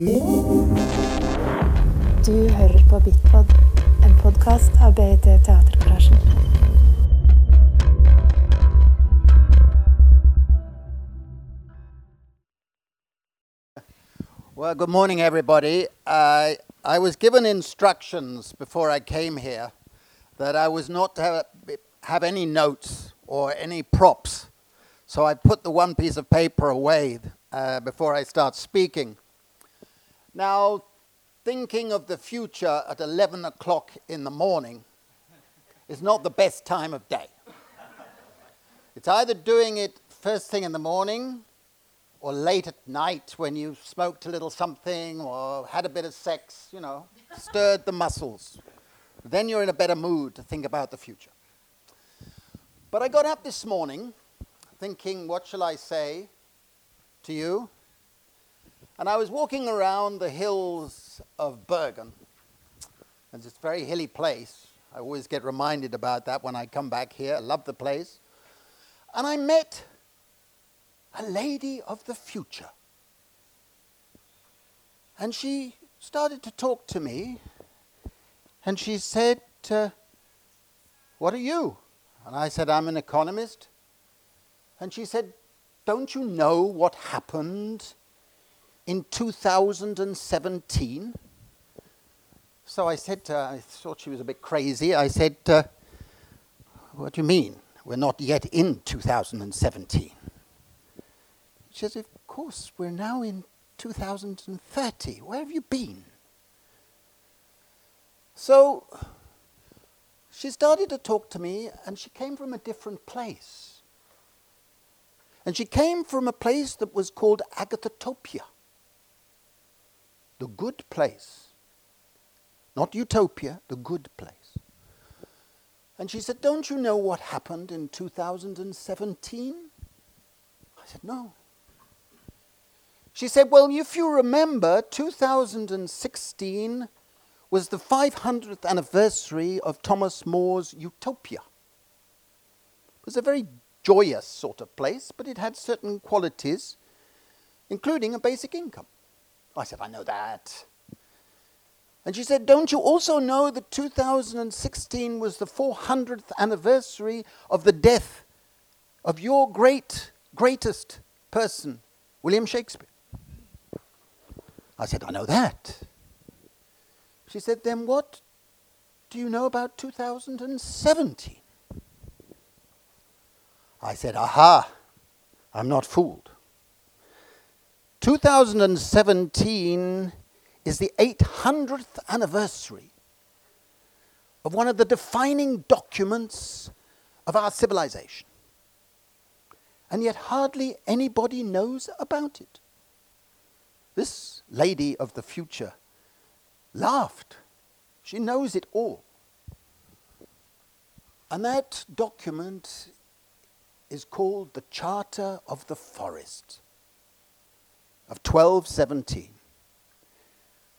Du hører på Bitpod, en podkast av BIT Teatergarasjen. Well, good morning, everybody. I I was given instructions before I came here that I was not to have, have any notes or any props. So I put the one piece of paper away uh, before I start speaking. Now, thinking of the future at 11 o'clock in the morning is not the best time of day. It's either doing it first thing in the morning or late at night when you smoked a little something or had a bit of sex, you know, stirred the muscles. Then you're in a better mood to think about the future. But I got up this morning thinking, what shall I say to you? And I was walking around the hills of Bergen. And it's a very hilly place. I always get reminded about that when I come back here. I love the place. And I met a lady of the future. And she started to talk to me, and she said, uh, What are you? And I said, I'm an economist. And she said, Don't you know what happened in 2017? So I said, to her, I thought she was a bit crazy. I said, uh, What do you mean? We're not yet in 2017. She says, Of course, we're now in 2030. Where have you been? So she started to talk to me, and she came from a different place. And she came from a place that was called Agathotopia, the good place. Not utopia, the good place. And she said, Don't you know what happened in 2017? I said, No. She said, Well, if you remember, 2016 was the 500th anniversary of Thomas More's Utopia. It was a very joyous sort of place, but it had certain qualities, including a basic income. I said, I know that. And she said, Don't you also know that 2016 was the 400th anniversary of the death of your great, greatest person, William Shakespeare? I said, I know that. She said, Then what do you know about 2017? I said, Aha, I'm not fooled. 2017 is the 800th anniversary of one of the defining documents of our civilization. And yet, hardly anybody knows about it. This lady of the future laughed. She knows it all. And that document is called the Charter of the Forest of 1217.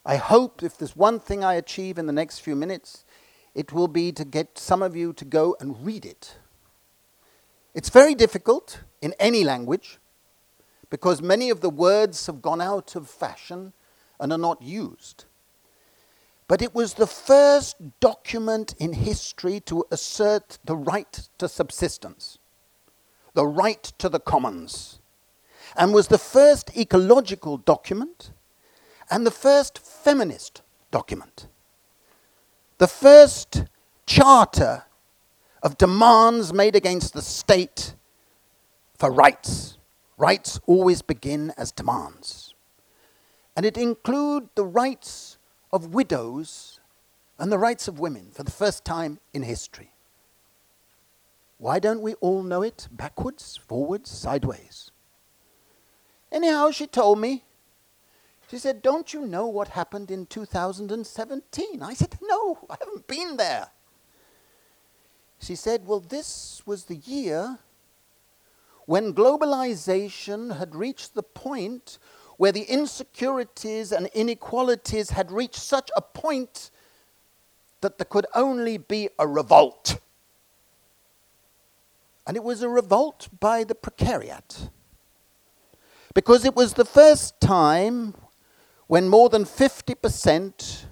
I hope if there's one thing I achieve in the next few minutes, it will be to get some of you to go and read it. It's very difficult in any language because many of the words have gone out of fashion and are not used. But it was the first document in history to assert the right to subsistence, the right to the commons, and was the first ecological document and the first feminist document, the first charter of demands made against the state for rights. Rights always begin as demands. And it includes the rights of widows and the rights of women for the first time in history. Why don't we all know it backwards, forwards, sideways? Anyhow, she told me, she said, Don't you know what happened in 2017? I said, No, I haven't been there. She said, Well, this was the year when globalization had reached the point where the insecurities and inequalities had reached such a point that there could only be a revolt. And it was a revolt by the precariat. Because it was the first time when more than 50%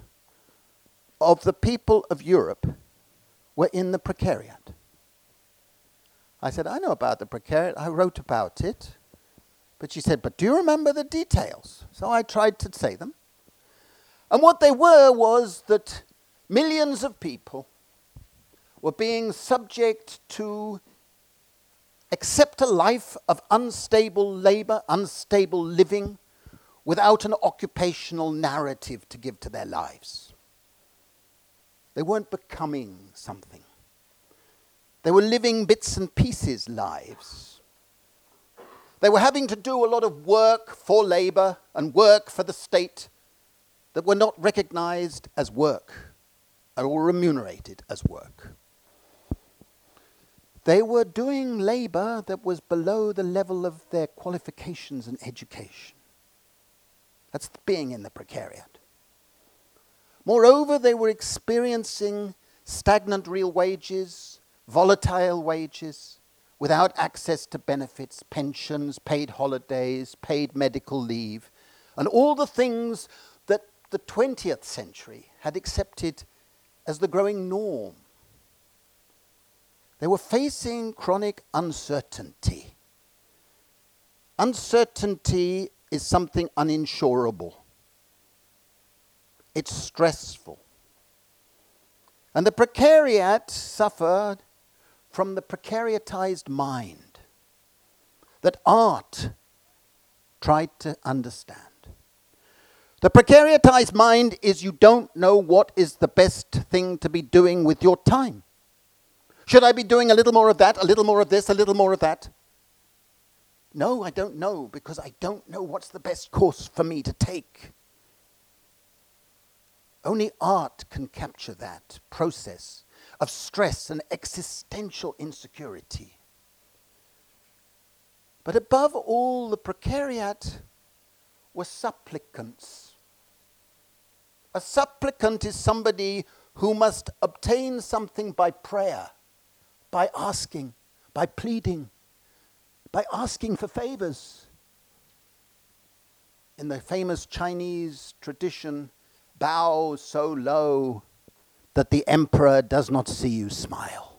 of the people of Europe were in the precariat. I said, I know about the precariat, I wrote about it. But she said, But do you remember the details? So I tried to say them. And what they were was that millions of people were being subject to accept a life of unstable labor, unstable living, without an occupational narrative to give to their lives. They weren't becoming something. They were living bits and pieces lives. They were having to do a lot of work for labor and work for the state that were not recognized as work or remunerated as work. They were doing labor that was below the level of their qualifications and education. That's being in the precariat. Moreover, they were experiencing stagnant real wages, volatile wages, without access to benefits, pensions, paid holidays, paid medical leave, and all the things that the 20th century had accepted as the growing norm. They were facing chronic uncertainty. Uncertainty is something uninsurable. It's stressful. And the precariat suffered from the precariatized mind that art tried to understand. The precariatized mind is you don't know what is the best thing to be doing with your time. Should I be doing a little more of that, a little more of this, a little more of that? No, I don't know because I don't know what's the best course for me to take. Only art can capture that process of stress and existential insecurity. But above all, the precariat were supplicants. A supplicant is somebody who must obtain something by prayer, by asking, by pleading, by asking for favors. In the famous Chinese tradition, bow so low that the emperor does not see you smile.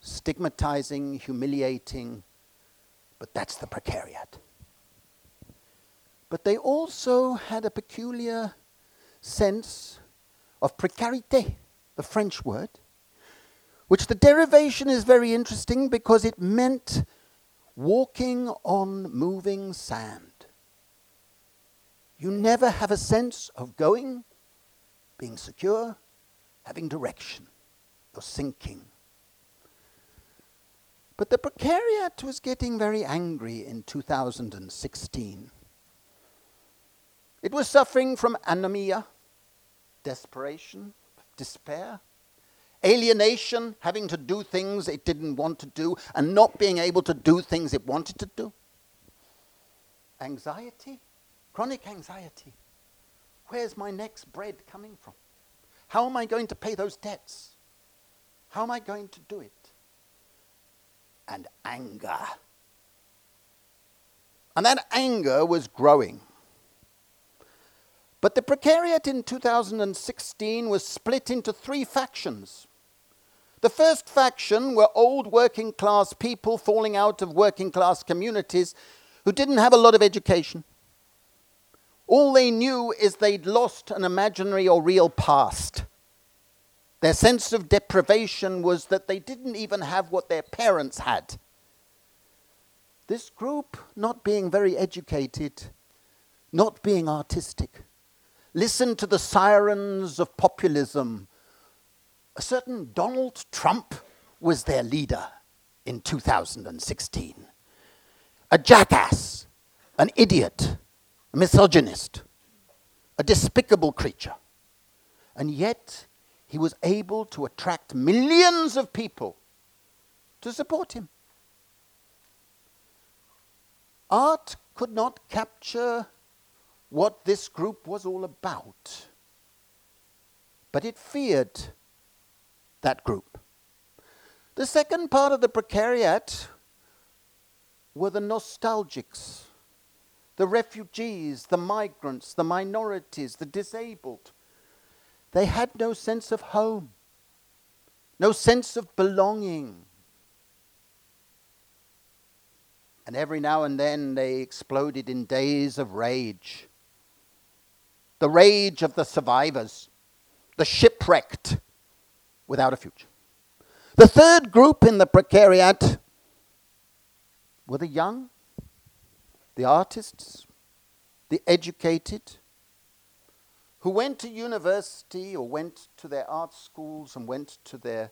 Stigmatizing, humiliating, but that's the precariat. But they also had a peculiar sense of precarité, the French word, which the derivation is very interesting because it meant walking on moving sand. You never have a sense of going, being secure, having direction. You're sinking. But the precariat was getting very angry in 2016. It was suffering from anomie, desperation, despair, alienation, having to do things it didn't want to do, and not being able to do things it wanted to do, anxiety, Chronic anxiety. Where's my next bread coming from? How am I going to pay those debts? How am I going to do it? And anger. And that anger was growing. But the precariat in 2016 was split into three factions. The first faction were old working class people falling out of working class communities who didn't have a lot of education all they knew is they'd lost an imaginary or real past. Their sense of deprivation was that they didn't even have what their parents had. This group, not being very educated, not being artistic, listened to the sirens of populism. A certain Donald Trump was their leader in 2016. A jackass, an idiot, a misogynist, a despicable creature. And yet, he was able to attract millions of people to support him. Art could not capture what this group was all about, but it feared that group. The second part of the precariat were the nostalgics the refugees, the migrants, the minorities, the disabled. They had no sense of home, no sense of belonging. And every now and then they exploded in days of rage. The rage of the survivors, the shipwrecked without a future. The third group in the precariat were the young, the artists, the educated, who went to university or went to their art schools and went to their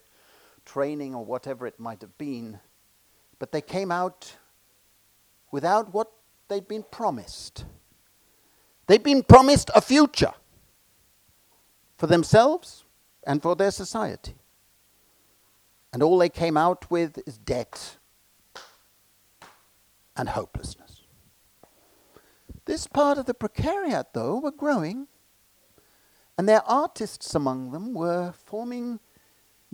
training or whatever it might have been, but they came out without what they'd been promised. They'd been promised a future for themselves and for their society. And all they came out with is debt and hopelessness. This part of the precariat, though, were growing, and their artists among them were forming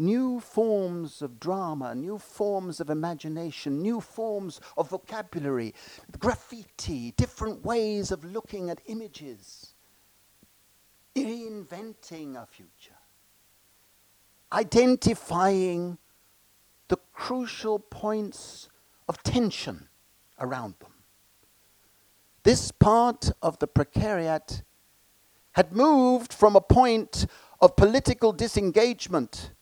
new forms of drama, new forms of imagination, new forms of vocabulary, graffiti, different ways of looking at images, reinventing a future, identifying the crucial points of tension around them. This part of the precariat had moved from a point of political disengagement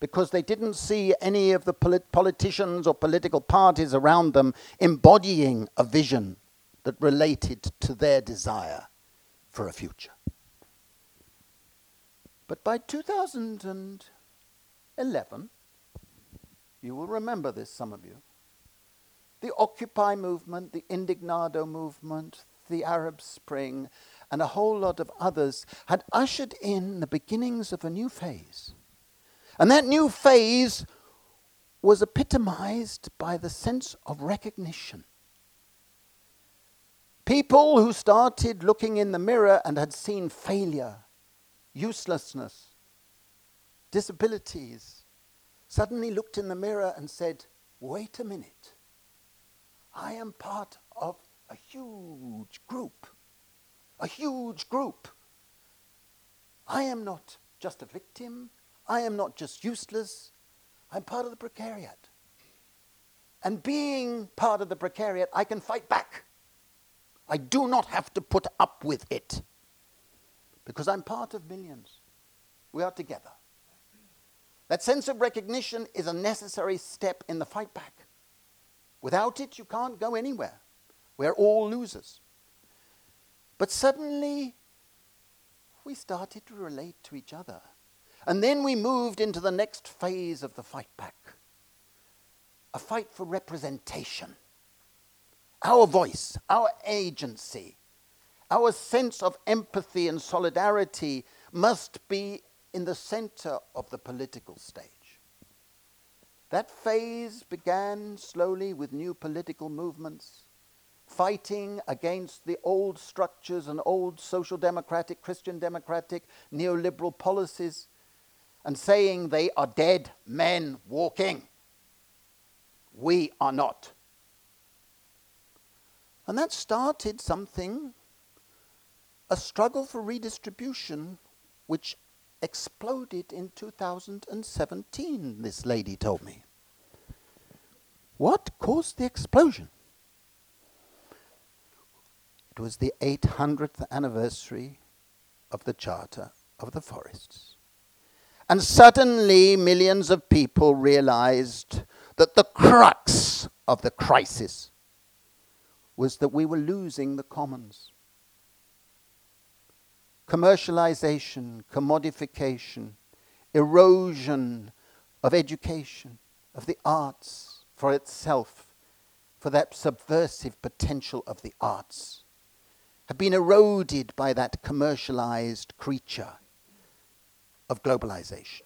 because they didn't see any of the polit- politicians or political parties around them embodying a vision that related to their desire for a future. But by 2011, you will remember this, some of you, the Occupy movement, the Indignado movement, the Arab Spring, and a whole lot of others had ushered in the beginnings of a new phase and that new phase was epitomized by the sense of recognition. People who started looking in the mirror and had seen failure, uselessness, disabilities, suddenly looked in the mirror and said, Wait a minute. I am part of a huge group. A huge group. I am not just a victim. I am not just useless, I'm part of the precariat. And being part of the precariat, I can fight back. I do not have to put up with it because I'm part of millions. We are together. That sense of recognition is a necessary step in the fight back. Without it, you can't go anywhere. We're all losers. But suddenly, we started to relate to each other and then we moved into the next phase of the fight back a fight for representation. Our voice, our agency, our sense of empathy and solidarity must be in the center of the political stage. That phase began slowly with new political movements, fighting against the old structures and old social democratic, Christian democratic, neoliberal policies and saying they are dead men walking. We are not. And that started something, a struggle for redistribution, which exploded in 2017, this lady told me. What caused the explosion? It was the 800th anniversary of the Charter of the Forests. And suddenly, millions of people realized that the crux of the crisis was that we were losing the commons. Commercialization, commodification, erosion of education, of the arts for itself, for that subversive potential of the arts, had been eroded by that commercialized creature of globalization.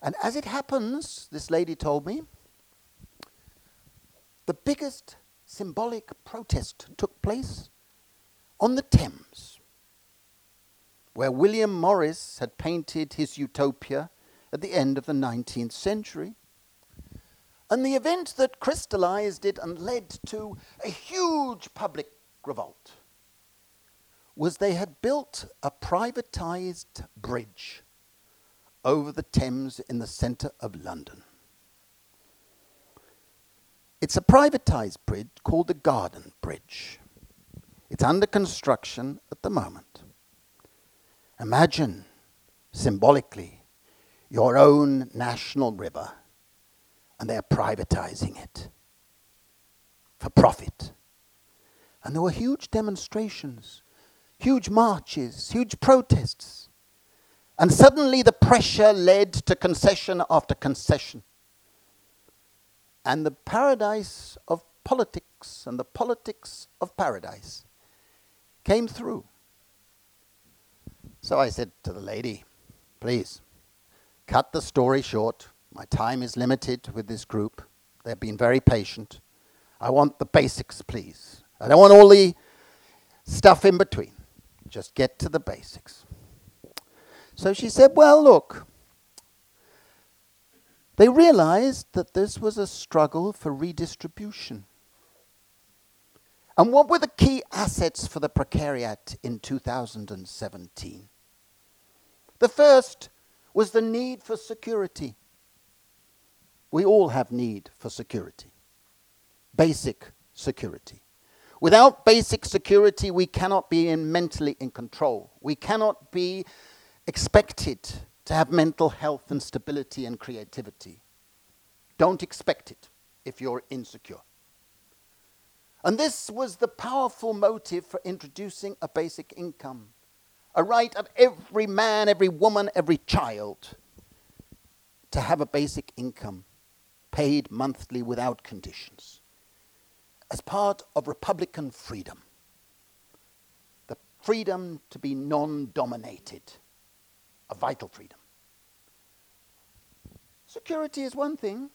And as it happens, this lady told me, the biggest symbolic protest took place on the Thames, where William Morris had painted his utopia at the end of the 19th century. And the event that crystallized it and led to a huge public revolt was they had built a privatized bridge over the Thames in the center of London. It's a privatized bridge called the Garden Bridge. It's under construction at the moment. Imagine, symbolically, your own national river, and they're privatizing it for profit. And there were huge demonstrations, huge marches, huge protests. And suddenly the pressure led to concession after concession. And the paradise of politics and the politics of paradise came through. So I said to the lady, please, cut the story short. My time is limited with this group. They've been very patient. I want the basics, please. I don't want all the stuff in between. Just get to the basics. So she said, Well, look, they realized that this was a struggle for redistribution. And what were the key assets for the precariat in 2017? The first was the need for security. We all have need for security, basic security. Without basic security, we cannot be in mentally in control. We cannot be expected to have mental health and stability and creativity. Don't expect it if you're insecure. And this was the powerful motive for introducing a basic income, a right of every man, every woman, every child to have a basic income paid monthly without conditions as part of Republican freedom. The freedom to be non dominated, a vital freedom. Security is one thing.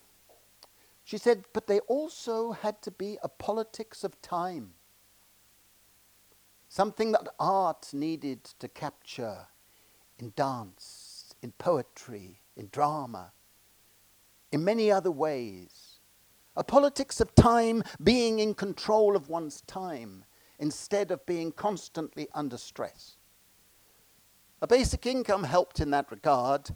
She said, but they also had to be a politics of time. Something that art needed to capture in dance, in poetry, in drama, in many other ways. A politics of time being in control of one's time instead of being constantly under stress. A basic income helped in that regard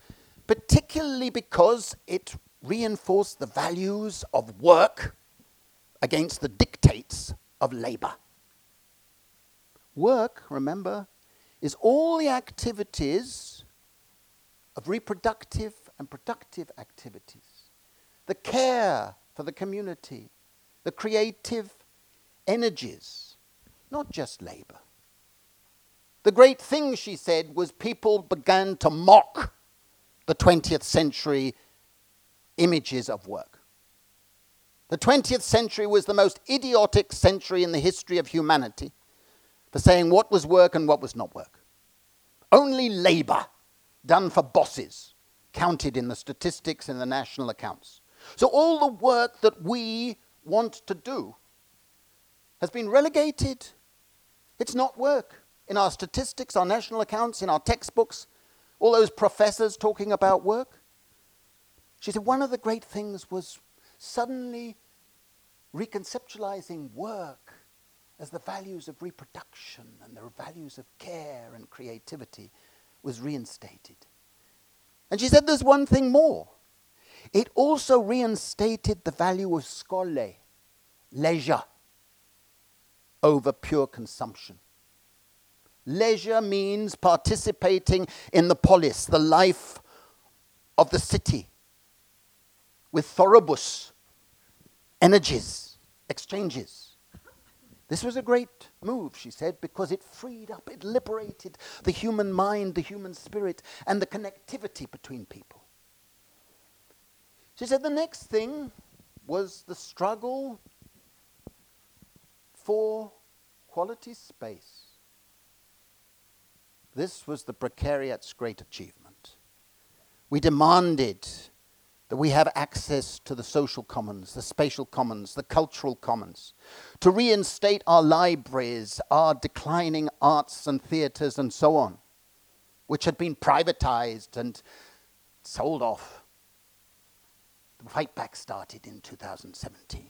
particularly because it reinforced the values of work against the dictates of labor. Work, remember, is all the activities of reproductive and productive activities, the care for the community, the creative energies, not just labor. The great thing, she said, was people began to mock the 20th century images of work. The 20th century was the most idiotic century in the history of humanity for saying what was work and what was not work. Only labor done for bosses counted in the statistics in the national accounts. So all the work that we want to do has been relegated. It's not work. In our statistics, our national accounts, in our textbooks, all those professors talking about work. She said one of the great things was suddenly reconceptualizing work as the values of reproduction and the values of care and creativity was reinstated. And she said there's one thing more. It also reinstated the value of schole, leisure, over pure consumption. Leisure means participating in the polis, the life of the city, with thoribus, energies, exchanges. This was a great move, she said, because it freed up, it liberated the human mind, the human spirit, and the connectivity between people. She said the next thing was the struggle for quality space. This was the precariat's great achievement. We demanded that we have access to the social commons, the spatial commons, the cultural commons, to reinstate our libraries, our declining arts and theatres, and so on, which had been privatized and sold off. The fight back started in 2017.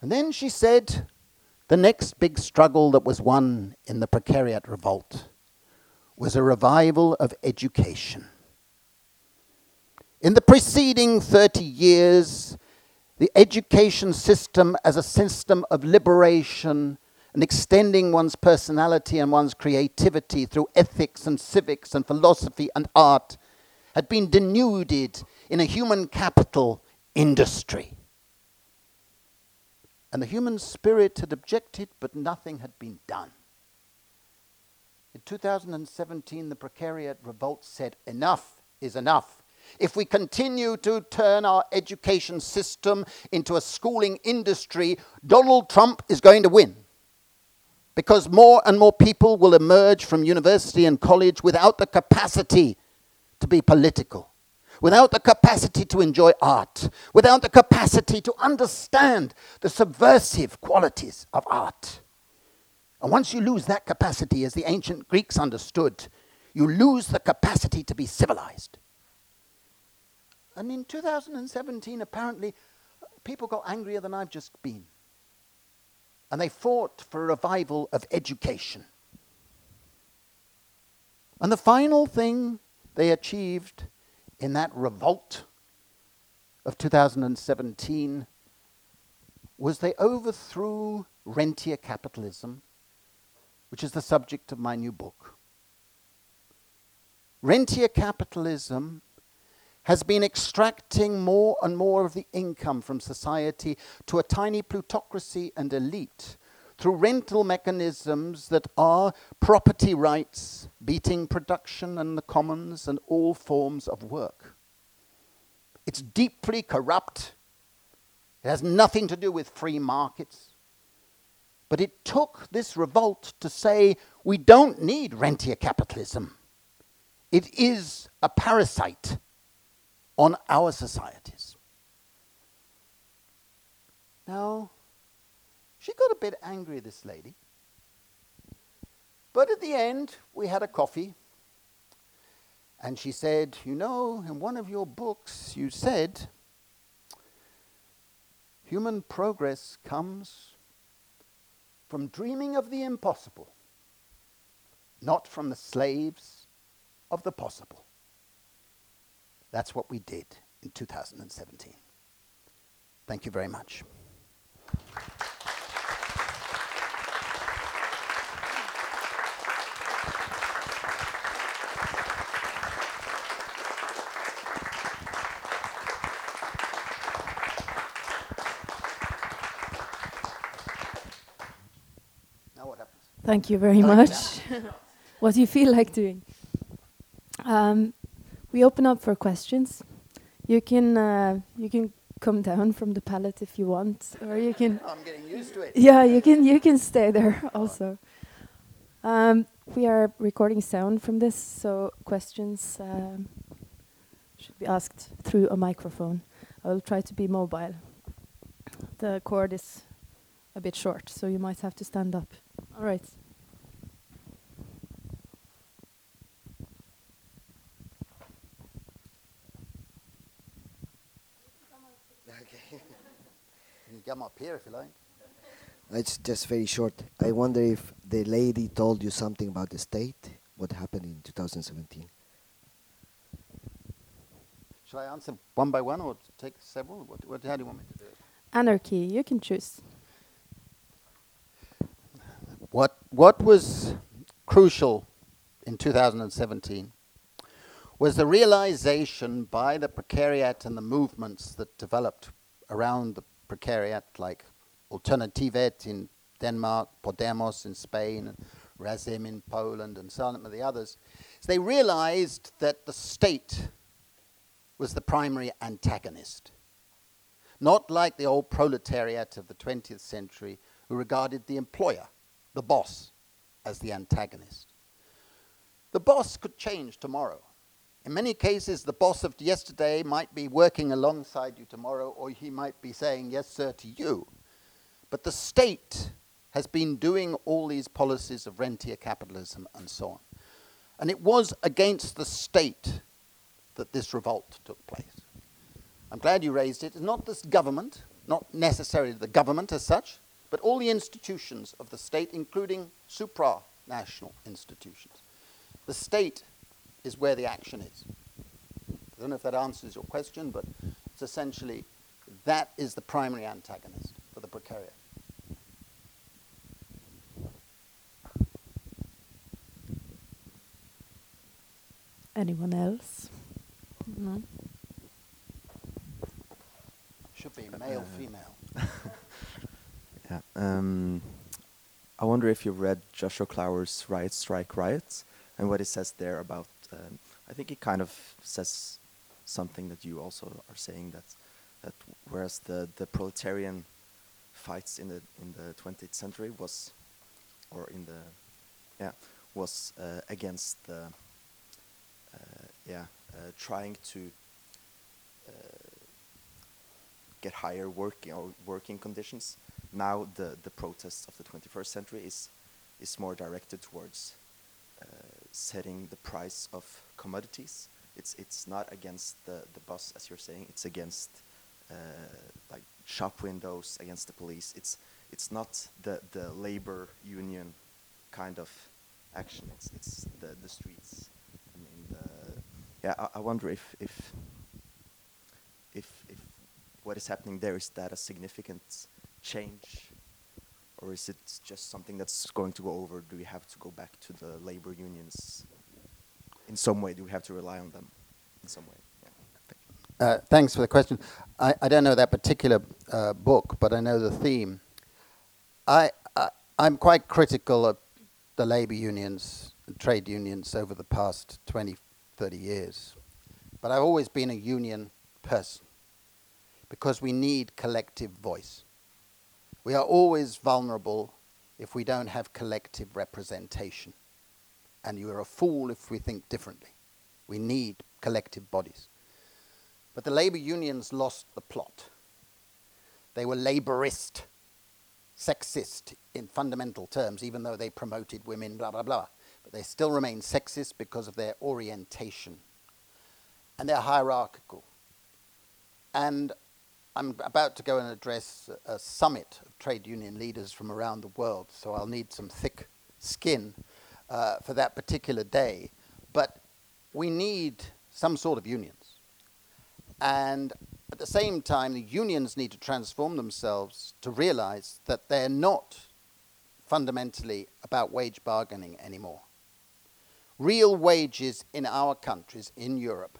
And then she said the next big struggle that was won in the precariat revolt was a revival of education. In the preceding 30 years, the education system as a system of liberation and extending one's personality and one's creativity through ethics and civics and philosophy and art had been denuded in a human capital industry. And the human spirit had objected, but nothing had been done. In 2017, the Precariat Revolt said, Enough is enough. If we continue to turn our education system into a schooling industry, Donald Trump is going to win. Because more and more people will emerge from university and college without the capacity to be political, without the capacity to enjoy art, without the capacity to understand the subversive qualities of art. And once you lose that capacity, as the ancient Greeks understood, you lose the capacity to be civilized. And in 2017, apparently, people got angrier than I've just been. And they fought for a revival of education. And the final thing they achieved in that revolt of 2017 was they overthrew rentier capitalism, which is the subject of my new book. Rentier capitalism has been extracting more and more of the income from society to a tiny plutocracy and elite through rental mechanisms that are property rights, beating production and the commons and all forms of work. It's deeply corrupt. It has nothing to do with free markets. But it took this revolt to say we don't need rentier capitalism. It is a parasite on our societies. Now, she got a bit angry, this lady. But at the end, we had a coffee. And she said, You know, in one of your books, you said human progress comes from dreaming of the impossible, not from the slaves of the possible. That's what we did in 2017. Thank you very much. Thank you very much. what do you feel like doing? Um, we open up for questions. You can uh, you can come down from the pallet if you want, or you can. I'm getting used to it. Yeah, you can you can stay there also. Um, we are recording sound from this, so questions um, should be asked through a microphone. I will try to be mobile. The cord is a bit short, so you might have to stand up. All right. Okay. you can come up here if you like. It's just very short. I wonder if the lady told you something about the state, what happened in 2017. Shall I answer one by one or take several? What, what, how do you want me to do it? Anarchy, you can choose. What, what was crucial in 2017 was the realization by the precariat and the movements that developed around the precariat, like Alternativet in Denmark, Podemos in Spain, and Razem in Poland, and so on, and the others. So they realized that the state was the primary antagonist. Not like the old proletariat of the 20th century, who regarded the employer the boss as the antagonist. The boss could change tomorrow. In many cases, the boss of yesterday might be working alongside you tomorrow, or he might be saying yes, sir, to you. But the state has been doing all these policies of rentier capitalism and so on. And it was against the state that this revolt took place. I'm glad you raised it. It's not this government, not necessarily the government as such, but all the institutions of the state, including supranational institutions. The state is where the action is. I don't know if that answers your question, but it's essentially that is the primary antagonist for the precariat. Anyone else? No. Should be male, Uh, female. Yeah. Um, I wonder if you've read Joshua Clover's Riot, Strike, Riots and what he says there about. Um, I think it kind of says something that you also are saying that that whereas the, the proletarian fights in the in the 20th century was, or in the, yeah, was uh, against the. Uh, yeah, uh, trying to uh, get higher working or working conditions. Now the, the protests of the 21st century is is more directed towards uh, setting the price of commodities. It's it's not against the, the boss as you're saying. It's against uh, like shop windows, against the police. It's it's not the, the labor union kind of action. It's it's the, the streets. I mean the yeah. I, I wonder if if if if what is happening there is that a significant change, or is it just something that's going to go over? Do we have to go back to the labor unions in some way? Do we have to rely on them in some way? Yeah. Uh, thanks for the question. I, I don't know that particular uh, book, but I know the theme. I, I I'm quite critical of the labor unions, and trade unions over the past 20, 30 years, but I've always been a union person because we need collective voice. We are always vulnerable if we don't have collective representation, and you are a fool if we think differently. We need collective bodies. But the labor unions lost the plot. They were laborist, sexist in fundamental terms, even though they promoted women, blah, blah, blah. But they still remain sexist because of their orientation. And they're hierarchical. And I'm about to go and address a, summit of trade union leaders from around the world, so I'll need some thick skin uh, for that particular day. But we need some sort of unions. And at the same time, the unions need to transform themselves to realize that they're not fundamentally about wage bargaining anymore. Real wages in our countries, in Europe,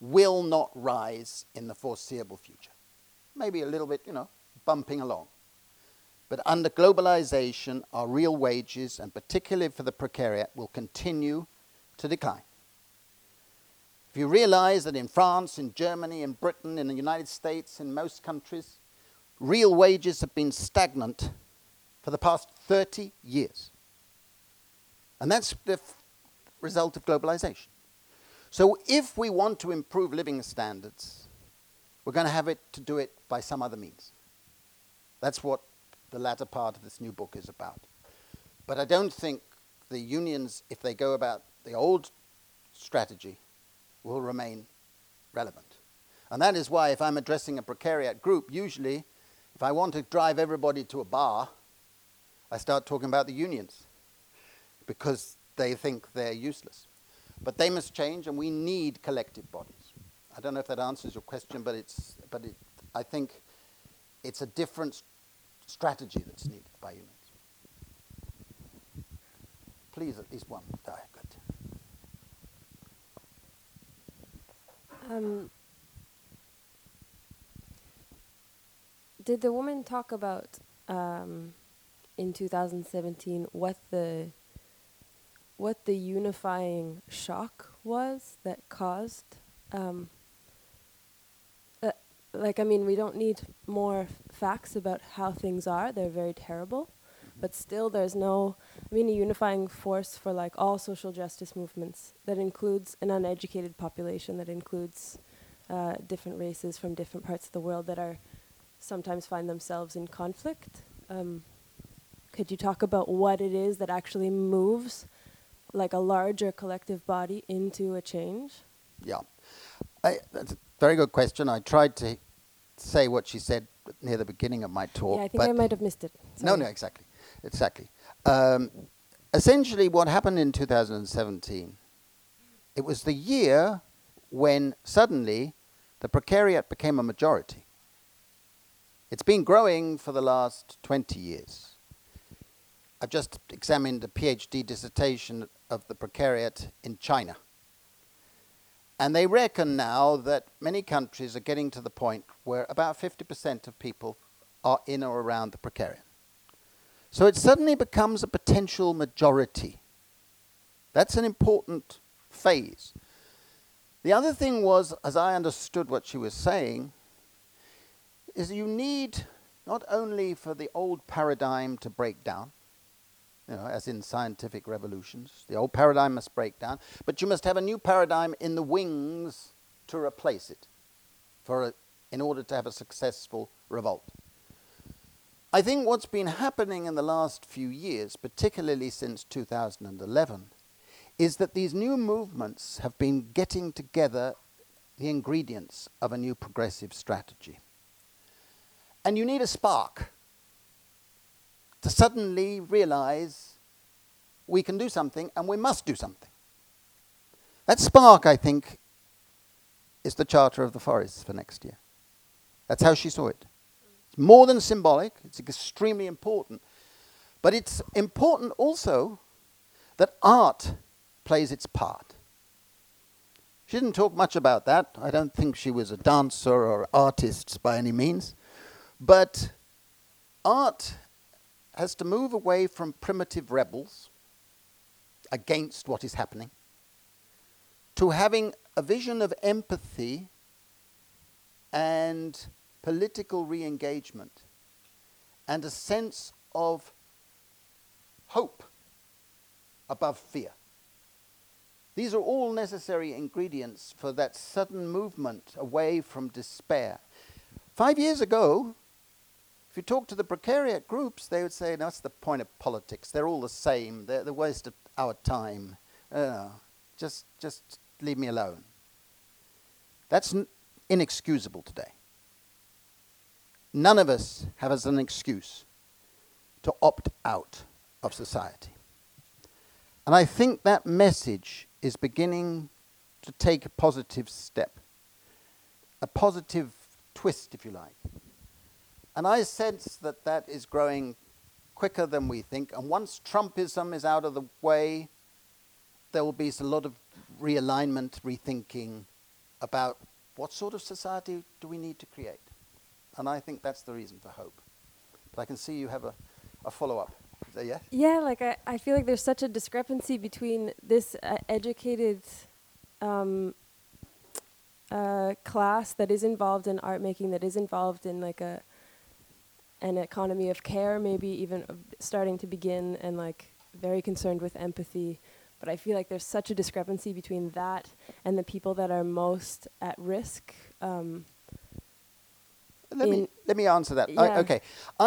will not rise in the foreseeable future. Maybe a little bit, you know, bumping along. But under globalization, our real wages, and particularly for the precariat, will continue to decline. If you realize that in France, in Germany, in Britain, in the United States, in most countries, real wages have been stagnant for the past 30 years. And that's the result of globalization. So if we want to improve living standards, we're going to have it to do it by some other means. That's what the latter part of this new book is about. But I don't think the unions, if they go about the old strategy, will remain relevant. And that is why, if I'm addressing a precariat group, usually, if I want to drive everybody to a bar, I start talking about the unions because they think they're useless. But they must change, and we need collective bodies. I don't know if that answers your question, but, it's, but it, I think it's a different strategy that's needed by unions. Please, at least one. Ah, good. Um, did the woman talk about um, in 2017 what the what the unifying shock was that caused um, like I mean we don't need more f- facts about how things are they're very terrible but still there's no I mean a unifying force for like all social justice movements that includes an uneducated population that includes uh, different races from different parts of the world that are sometimes find themselves in conflict. Um, could you talk about what it is that actually moves like a larger collective body into a change? Yeah. I, that's, a very good question. I tried to say what she said near the beginning of my talk. yeah, I think I might have missed it. no, no, exactly, exactly. Um, essentially, what happened in 2017, it was the year when suddenly the precariat became a majority. It's been growing for the last 20 years. I've just examined a PhD dissertation of the precariat in China. And they reckon now that many countries are getting to the point where about 50% of people are in or around the precariat. So it suddenly becomes a potential majority. That's an important phase. The other thing was, as I understood what she was saying, is you need not only for the old paradigm to break down, you know, as in scientific revolutions, the old paradigm must break down, but you must have a new paradigm in the wings to replace it for a, in order to have a successful revolt. I think what's been happening in the last few years, particularly since 2011, is that these new movements have been getting together the ingredients of a new progressive strategy. And you need a spark to suddenly realize we can do something and we must do something. That spark, I think, is the Charter of the Forests for next year. That's how she saw it. It's more than symbolic, it's extremely important. But it's important also that art plays its part. She didn't talk much about that. I don't think she was a dancer or artist by any means. But art has to move away from primitive rebels against what is happening to having a vision of empathy and political re engagement and a sense of hope above fear. These are all necessary ingredients for that sudden movement away from despair. Five years ago, if you talk to the precariat groups, they would say, no, that's the point of politics. They're all the same. They're the waste of our time. Uh, just, just leave me alone. That's n- inexcusable today. None of us have as an excuse to opt out of society. And I think that message is beginning to take a positive step, a positive twist, if you like. And I sense that that is growing quicker than we think. And once Trumpism is out of the way, there will be a lot of realignment, rethinking about what sort of society do we need to create. And I think that's the reason for hope. But I can see you have a, a follow up. Yes? Yeah, like I, I feel like there's such a discrepancy between this uh, educated um, uh, class that is involved in art making, that is involved in like a an economy of care, maybe even starting to begin, and like very concerned with empathy. But I feel like there's such a discrepancy between that and the people that are most at risk. Um, Let me, let me answer that. I, okay.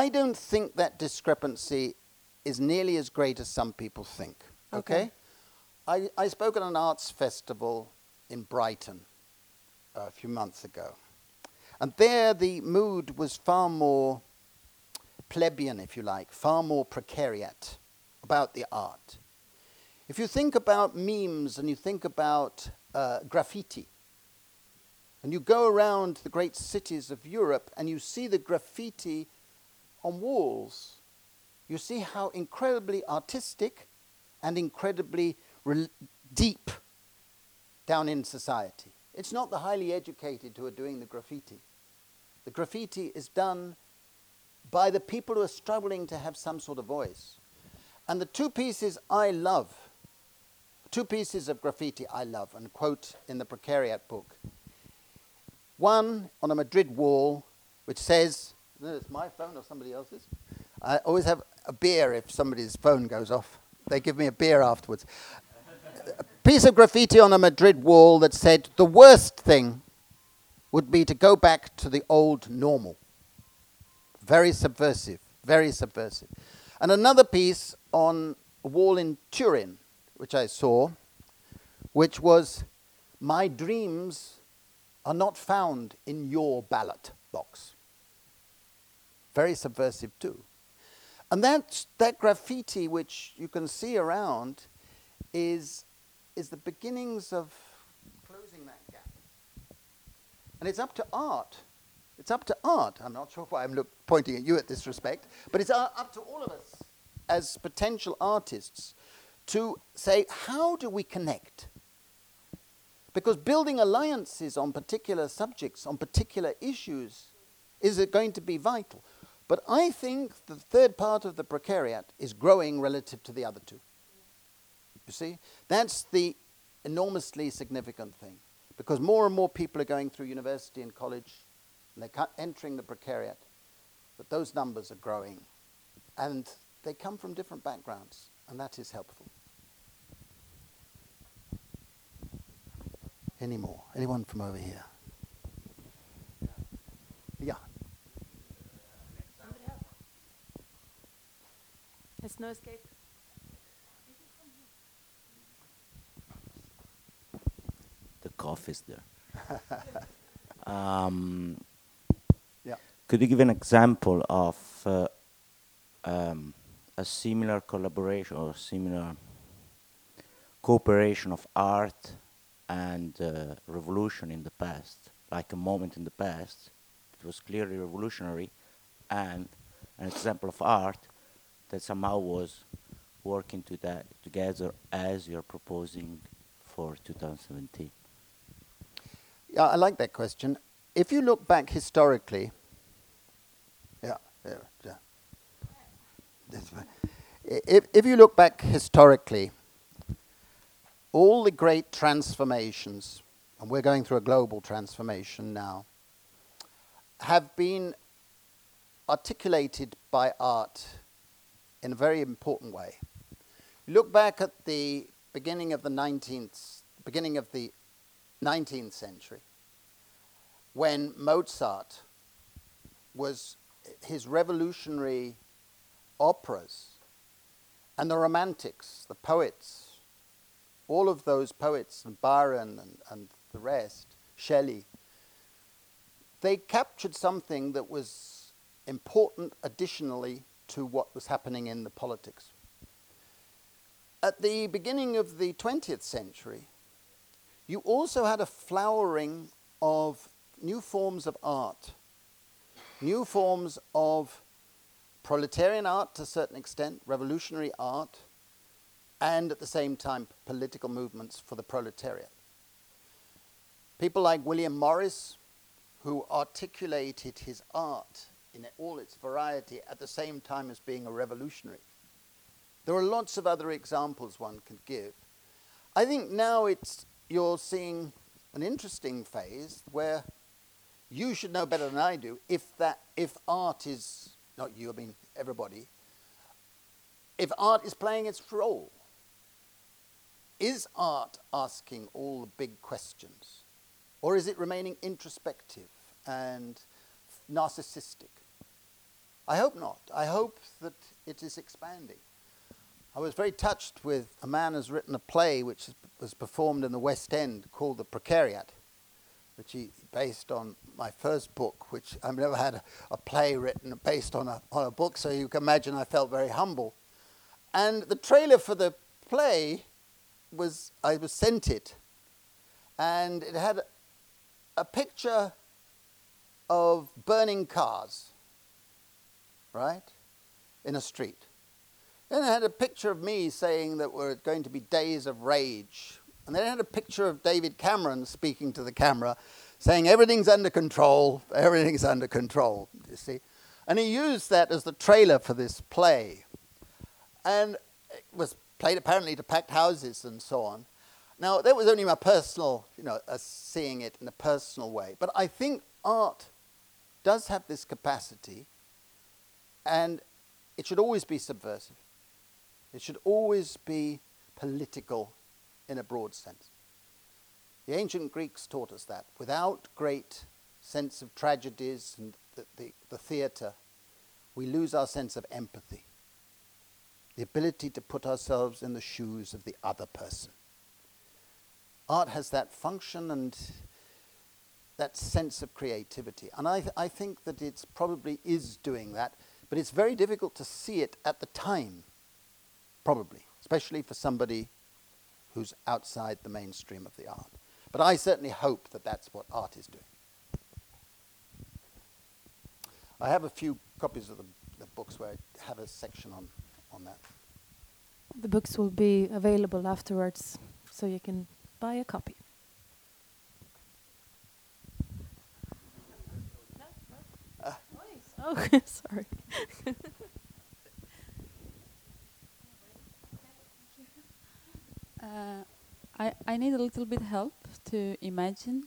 I don't think that discrepancy is nearly as great as some people think. Okay? Okay. I, I spoke at an arts festival in Brighton uh, a few months ago. And there the mood was far more plebeian, if you like, far more precariat about the art. If you think about memes and you think about uh, graffiti, and you go around the great cities of Europe and you see the graffiti on walls, you see how incredibly artistic and incredibly rel- deep down in society. It's not the highly educated who are doing the graffiti. The graffiti is done by the people who are struggling to have some sort of voice. And the two pieces I love, two pieces of graffiti I love, and quote in the Precariat book. One on a Madrid wall, which says, it's my phone or somebody else's. I always have a beer if somebody's phone goes off. They give me a beer afterwards. a piece of graffiti on a Madrid wall that said, the worst thing would be to go back to the old normal. Very subversive, very subversive. And another piece on a wall in Turin, which I saw, which was, My dreams are not found in your ballot box. Very subversive too. And that, that graffiti, which you can see around, is, is the beginnings of closing that gap. And it's up to art. It's up to art. I'm not sure why I'm look, pointing at you at this respect, but it's uh, up to all of us as potential artists to say, how do we connect? Because building alliances on particular subjects, on particular issues, is it going to be vital. But I think the third part of the precariat is growing relative to the other two. You see? That's the enormously significant thing. Because more and more people are going through university and college, and they're entering the precariat. But those numbers are growing. And they come from different backgrounds, and that is helpful. Any more? Anyone from over here? Yeah. There's no escape. The cough is there. um, Yeah. Could you give an example of uh, um, a similar collaboration or similar cooperation of art and uh, revolution in the past, like a moment in the past it was clearly revolutionary, and an example of art that somehow was working to that together as you're proposing for 2017? Yeah, I like that question. If you look back historically, yeah, yeah, yeah. This way. I- If, if you look back historically, all the great transformations, and we're going through a global transformation now, have been articulated by art in a very important way. Look back at the beginning of the 19th, beginning of the 19th century, when Mozart was his revolutionary operas and the romantics, the poets, all of those poets, and Byron and, and the rest, Shelley, they captured something that was important additionally to what was happening in the politics. At the beginning of the 20th century, you also had a flowering of new forms of art, new forms of proletarian art to a certain extent, revolutionary art, and at the same time political movements for the proletariat. People like William Morris, who articulated his art in all its variety at the same time as being a revolutionary. There are lots of other examples one could give. I think now it's you're seeing an interesting phase where you should know better than I do if that if art is not you, I mean everybody, if art is playing its role. Is art asking all the big questions? Or is it remaining introspective and narcissistic? I hope not. I hope that it is expanding. I was very touched with a man who's written a play which was performed in the West End called The Precariat, which he based on my first book, which I've never had a, a play written based on a, on a book, so you can imagine I felt very humble. And the trailer for the play was, I was sent it, and it had a picture of burning cars, right, in a street. Then it had a picture of me saying that we're going to be days of rage. And then it had a picture of David Cameron speaking to the camera, saying everything's under control, everything's under control, you see. And he used that as the trailer for this play. And it was played apparently to packed houses and so on. Now, that was only my personal, you know, uh, seeing it in a personal way. But I think art does have this capacity, and it should always be subversive. It should always be political in a broad sense. The ancient Greeks taught us that. Without great sense of tragedies and the, the, the theatre, we lose our sense of empathy, the ability to put ourselves in the shoes of the other person. Art has that function, and that sense of creativity. And I, th- I think that it probably is doing that, but it's very difficult to see it at the time, probably, especially for somebody who's outside the mainstream of the art. But I certainly hope that that's what art is doing. I have a few copies of the, the books where I have a section on, on that. The books will be available afterwards, so you can buy a copy. Uh. Oh, sorry. I, I need a little bit help to imagine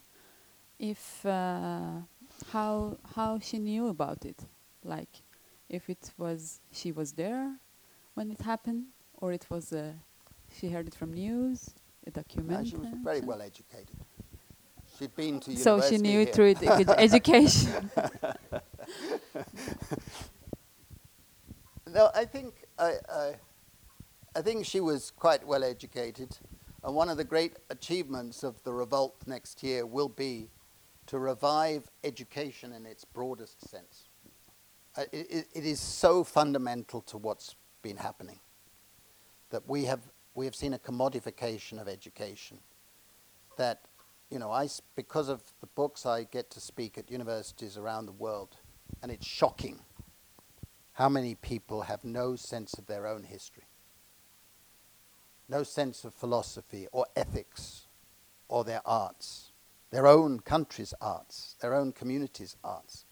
if uh, how how she knew about it, like if it was she was there when it happened, or it was uh, she heard it from news, a documentary. she was very well educated. She'd been to So she university knew it through ed- education. No, I think I, I, I think she was quite well educated, and one of the great achievements of the revolt next year will be to revive education in its broadest sense. Uh, it, it, is so fundamental to what's been happening that we have we have seen a commodification of education. That you know, I because of the books I get to speak at universities around the world, and it's shocking how many people have no sense of their own history, no sense of philosophy or ethics or their arts, their own country's arts, their own community's arts.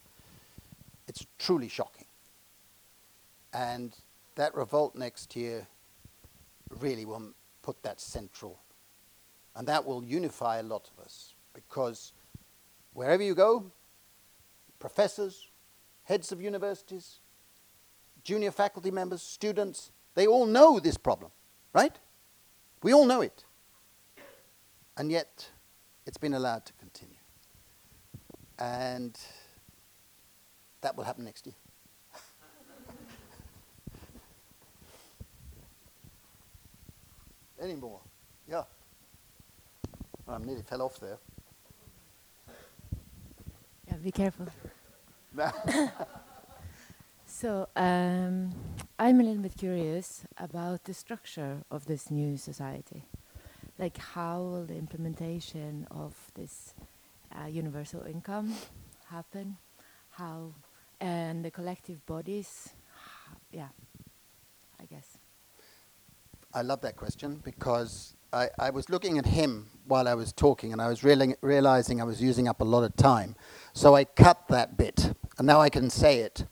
It's truly shocking. And that revolt next year really will put that central. And that will unify a lot of us because wherever you go, professors, heads of universities, junior faculty members, students, they all know this problem, right? We all know it. And yet, it's been allowed to continue. And that will happen next year. Any more? Yeah. I nearly fell off there. Yeah, be careful. so um, I'm a little bit curious about the structure of this new society. Like, how will the implementation of this uh, universal income happen? How and the collective bodies? Yeah, I guess. I love that question because I, I was looking at him while I was talking and I was reali- realizing I was using up a lot of time. So I cut that bit and now I can say it.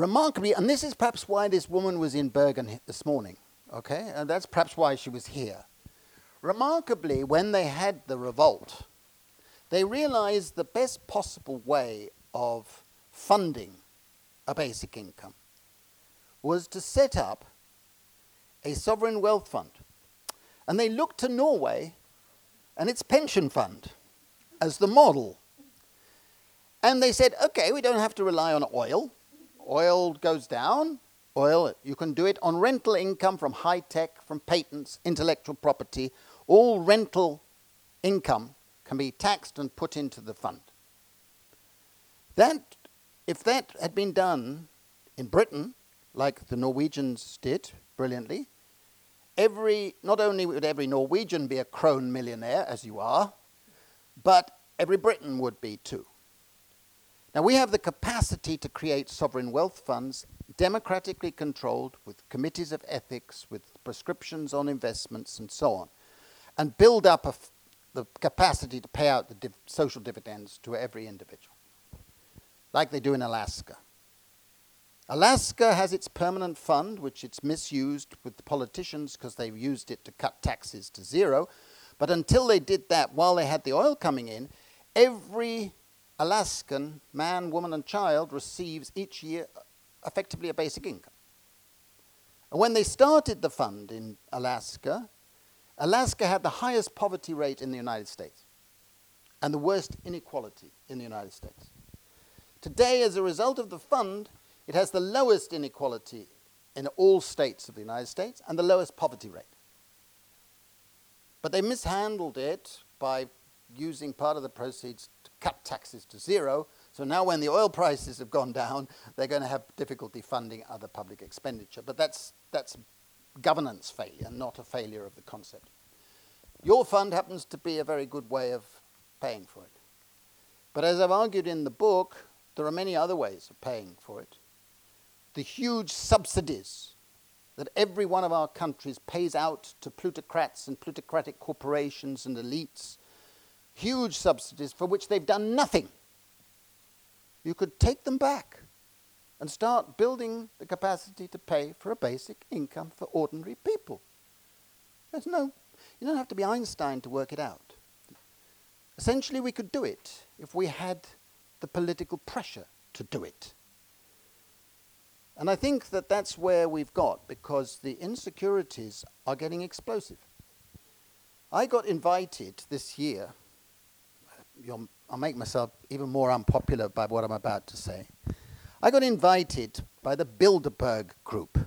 Remarkably, and this is perhaps why this woman was in Bergen this morning, okay? And that's perhaps why she was here. Remarkably, when they had the revolt, they realized the best possible way of funding a basic income was to set up a sovereign wealth fund. And they looked to Norway and its pension fund as the model. And they said, okay, we don't have to rely on oil. Oil goes down. Oil, you can do it on rental income from high tech, from patents, intellectual property. All rental income can be taxed and put into the fund. That, if that had been done in Britain, like the Norwegians did brilliantly, every, not only would every Norwegian be a krone millionaire, as you are, but every Briton would be too. Now, we have the capacity to create sovereign wealth funds, democratically controlled, with committees of ethics, with prescriptions on investments, and so on, and build up the capacity to pay out the div- social dividends to every individual, like they do in Alaska. Alaska has its permanent fund, which it's misused with the politicians because they've used it to cut taxes to zero. But until they did that, while they had the oil coming in, every Alaskan man, woman, and child receives each year effectively a basic income. And when they started the fund in Alaska, Alaska had the highest poverty rate in the United States and the worst inequality in the United States. Today, as a result of the fund, it has the lowest inequality in all states of the United States and the lowest poverty rate. But they mishandled it by using part of the proceeds cut taxes to zero. So now, when the oil prices have gone down, they're going to have difficulty funding other public expenditure. But that's, that's governance failure, not a failure of the concept. Your fund happens to be a very good way of paying for it. But as I've argued in the book, there are many other ways of paying for it. The huge subsidies that every one of our countries pays out to plutocrats and plutocratic corporations and elites, huge subsidies for which they've done nothing. You could take them back and start building the capacity to pay for a basic income for ordinary people. There's no, you don't have to be Einstein to work it out. Essentially, we could do it if we had the political pressure to do it. And I think that that's where we've got because the insecurities are getting explosive. I got invited this year, I'll make myself even more unpopular by what I'm about to say. I got invited by the Bilderberg Group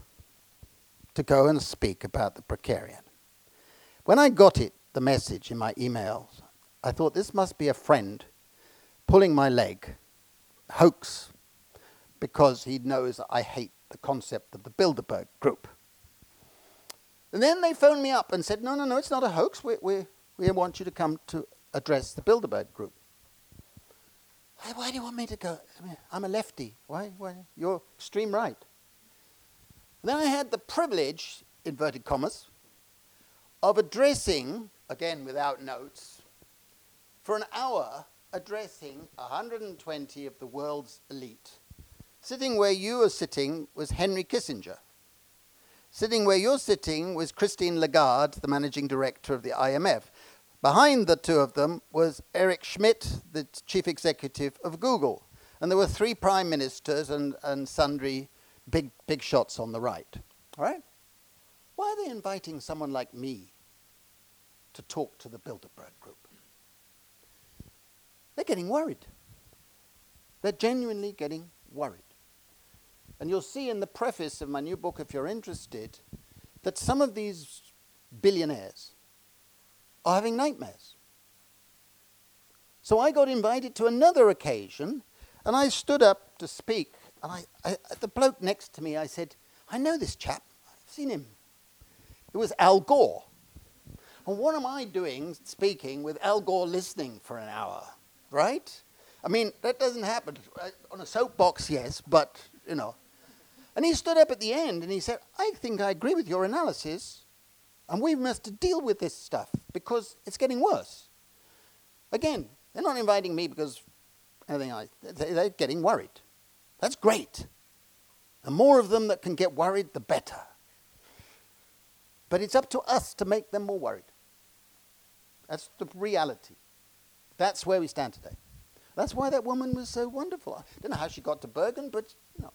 to go and speak about the precariat. When I got it, the message in my emails, I thought this must be a friend pulling my leg, hoax, because he knows that I hate the concept of the Bilderberg Group. And then they phoned me up and said, no, no, no, it's not a hoax. We, we, we want you to come to address the Bilderberg Group. Why, why do you want me to go? I mean, I'm a lefty. Why, why? You're extreme right. And then I had the privilege, inverted commas, of addressing, again without notes, for an hour, addressing 120 of the world's elite. Sitting where you are sitting was Henry Kissinger. Sitting where you're sitting was Christine Lagarde, the managing director of the IMF. Behind the two of them was Eric Schmidt, the chief executive of Google. And there were three prime ministers and, and sundry big, big shots on the right. All right? Why are they inviting someone like me to talk to the Bilderberg Group? They're getting worried. They're genuinely getting worried. And you'll see in the preface of my new book, if you're interested, that some of these billionaires are having nightmares. So I got invited to another occasion, and I stood up to speak. And I, I, the bloke next to me, I said, I know this chap. I've seen him. It was Al Gore. And what am I doing speaking with Al Gore listening for an hour, right? I mean, that doesn't happen. On a soapbox, yes, but, you know. And he stood up at the end and he said, I think I agree with your analysis, and we must deal with this stuff because it's getting worse. Again, they're not inviting me because anything I, they're getting worried. That's great. The more of them that can get worried, the better. But it's up to us to make them more worried. That's the reality. That's where we stand today. That's why that woman was so wonderful. I don't know how she got to Bergen, but you know.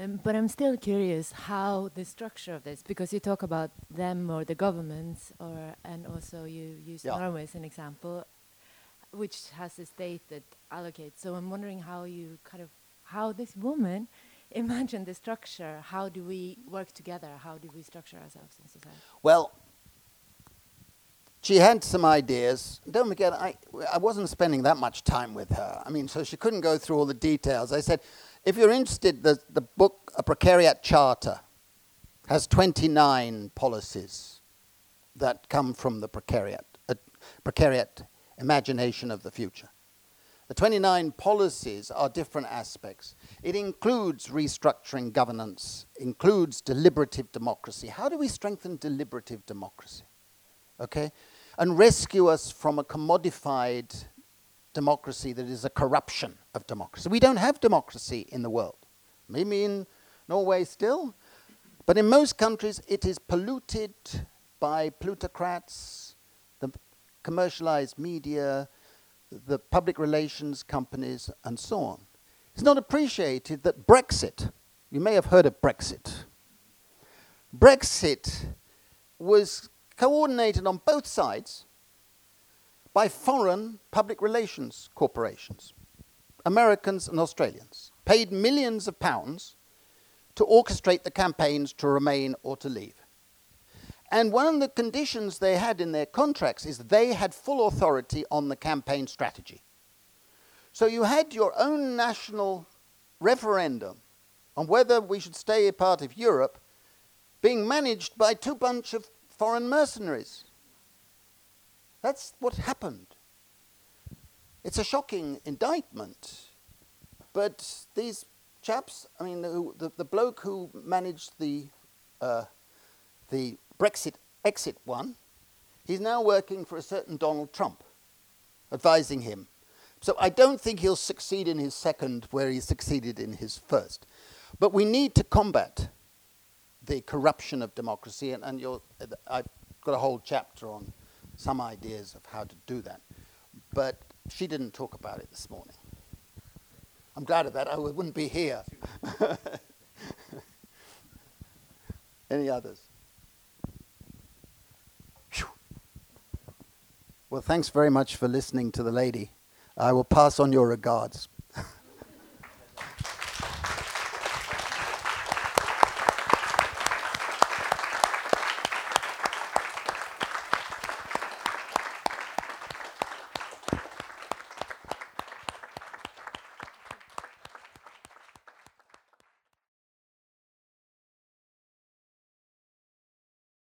Um, but I'm still curious how the structure of this, because you talk about them or the governments, or and also you use Yeah. Norway as an example, which has a state that allocates. So I'm wondering how you kind of how this woman imagined the structure. How do we work together? How do we structure ourselves in society? Well, she had some ideas. Don't forget, I, I wasn't spending that much time with her. I mean, so she couldn't go through all the details. I said, if you're interested, the, the book, A Precariat Charter, has 29 policies that come from the precariat, uh, precariat imagination of the future. The 29 policies are different aspects. It includes restructuring governance, includes deliberative democracy. How do we strengthen deliberative democracy? Okay? And rescue us from a commodified democracy that is a corruption of democracy. We don't have democracy in the world. Maybe in Norway still, but in most countries it is polluted by plutocrats, the commercialized media, the public relations companies, and so on. It's not appreciated that Brexit, you may have heard of Brexit. Brexit was coordinated on both sides by foreign public relations corporations, Americans and Australians, paid millions of pounds to orchestrate the campaigns to remain or to leave. And one of the conditions they had in their contracts is they had full authority on the campaign strategy. So you had your own national referendum on whether we should stay a part of Europe being managed by two bunch of foreign mercenaries. That's what happened. It's a shocking indictment. But these chaps, I mean, the, the, the bloke who managed the, uh, the Brexit exit one, he's now working for a certain Donald Trump, advising him. So I don't think he'll succeed in his second where he succeeded in his first. But we need to combat the corruption of democracy, and, and you'll, I've got a whole chapter on some ideas of how to do that. But she didn't talk about it this morning. I'm glad of that. I wouldn't be here. Any others? Well, thanks very much for listening to the lady. I will pass on your regards.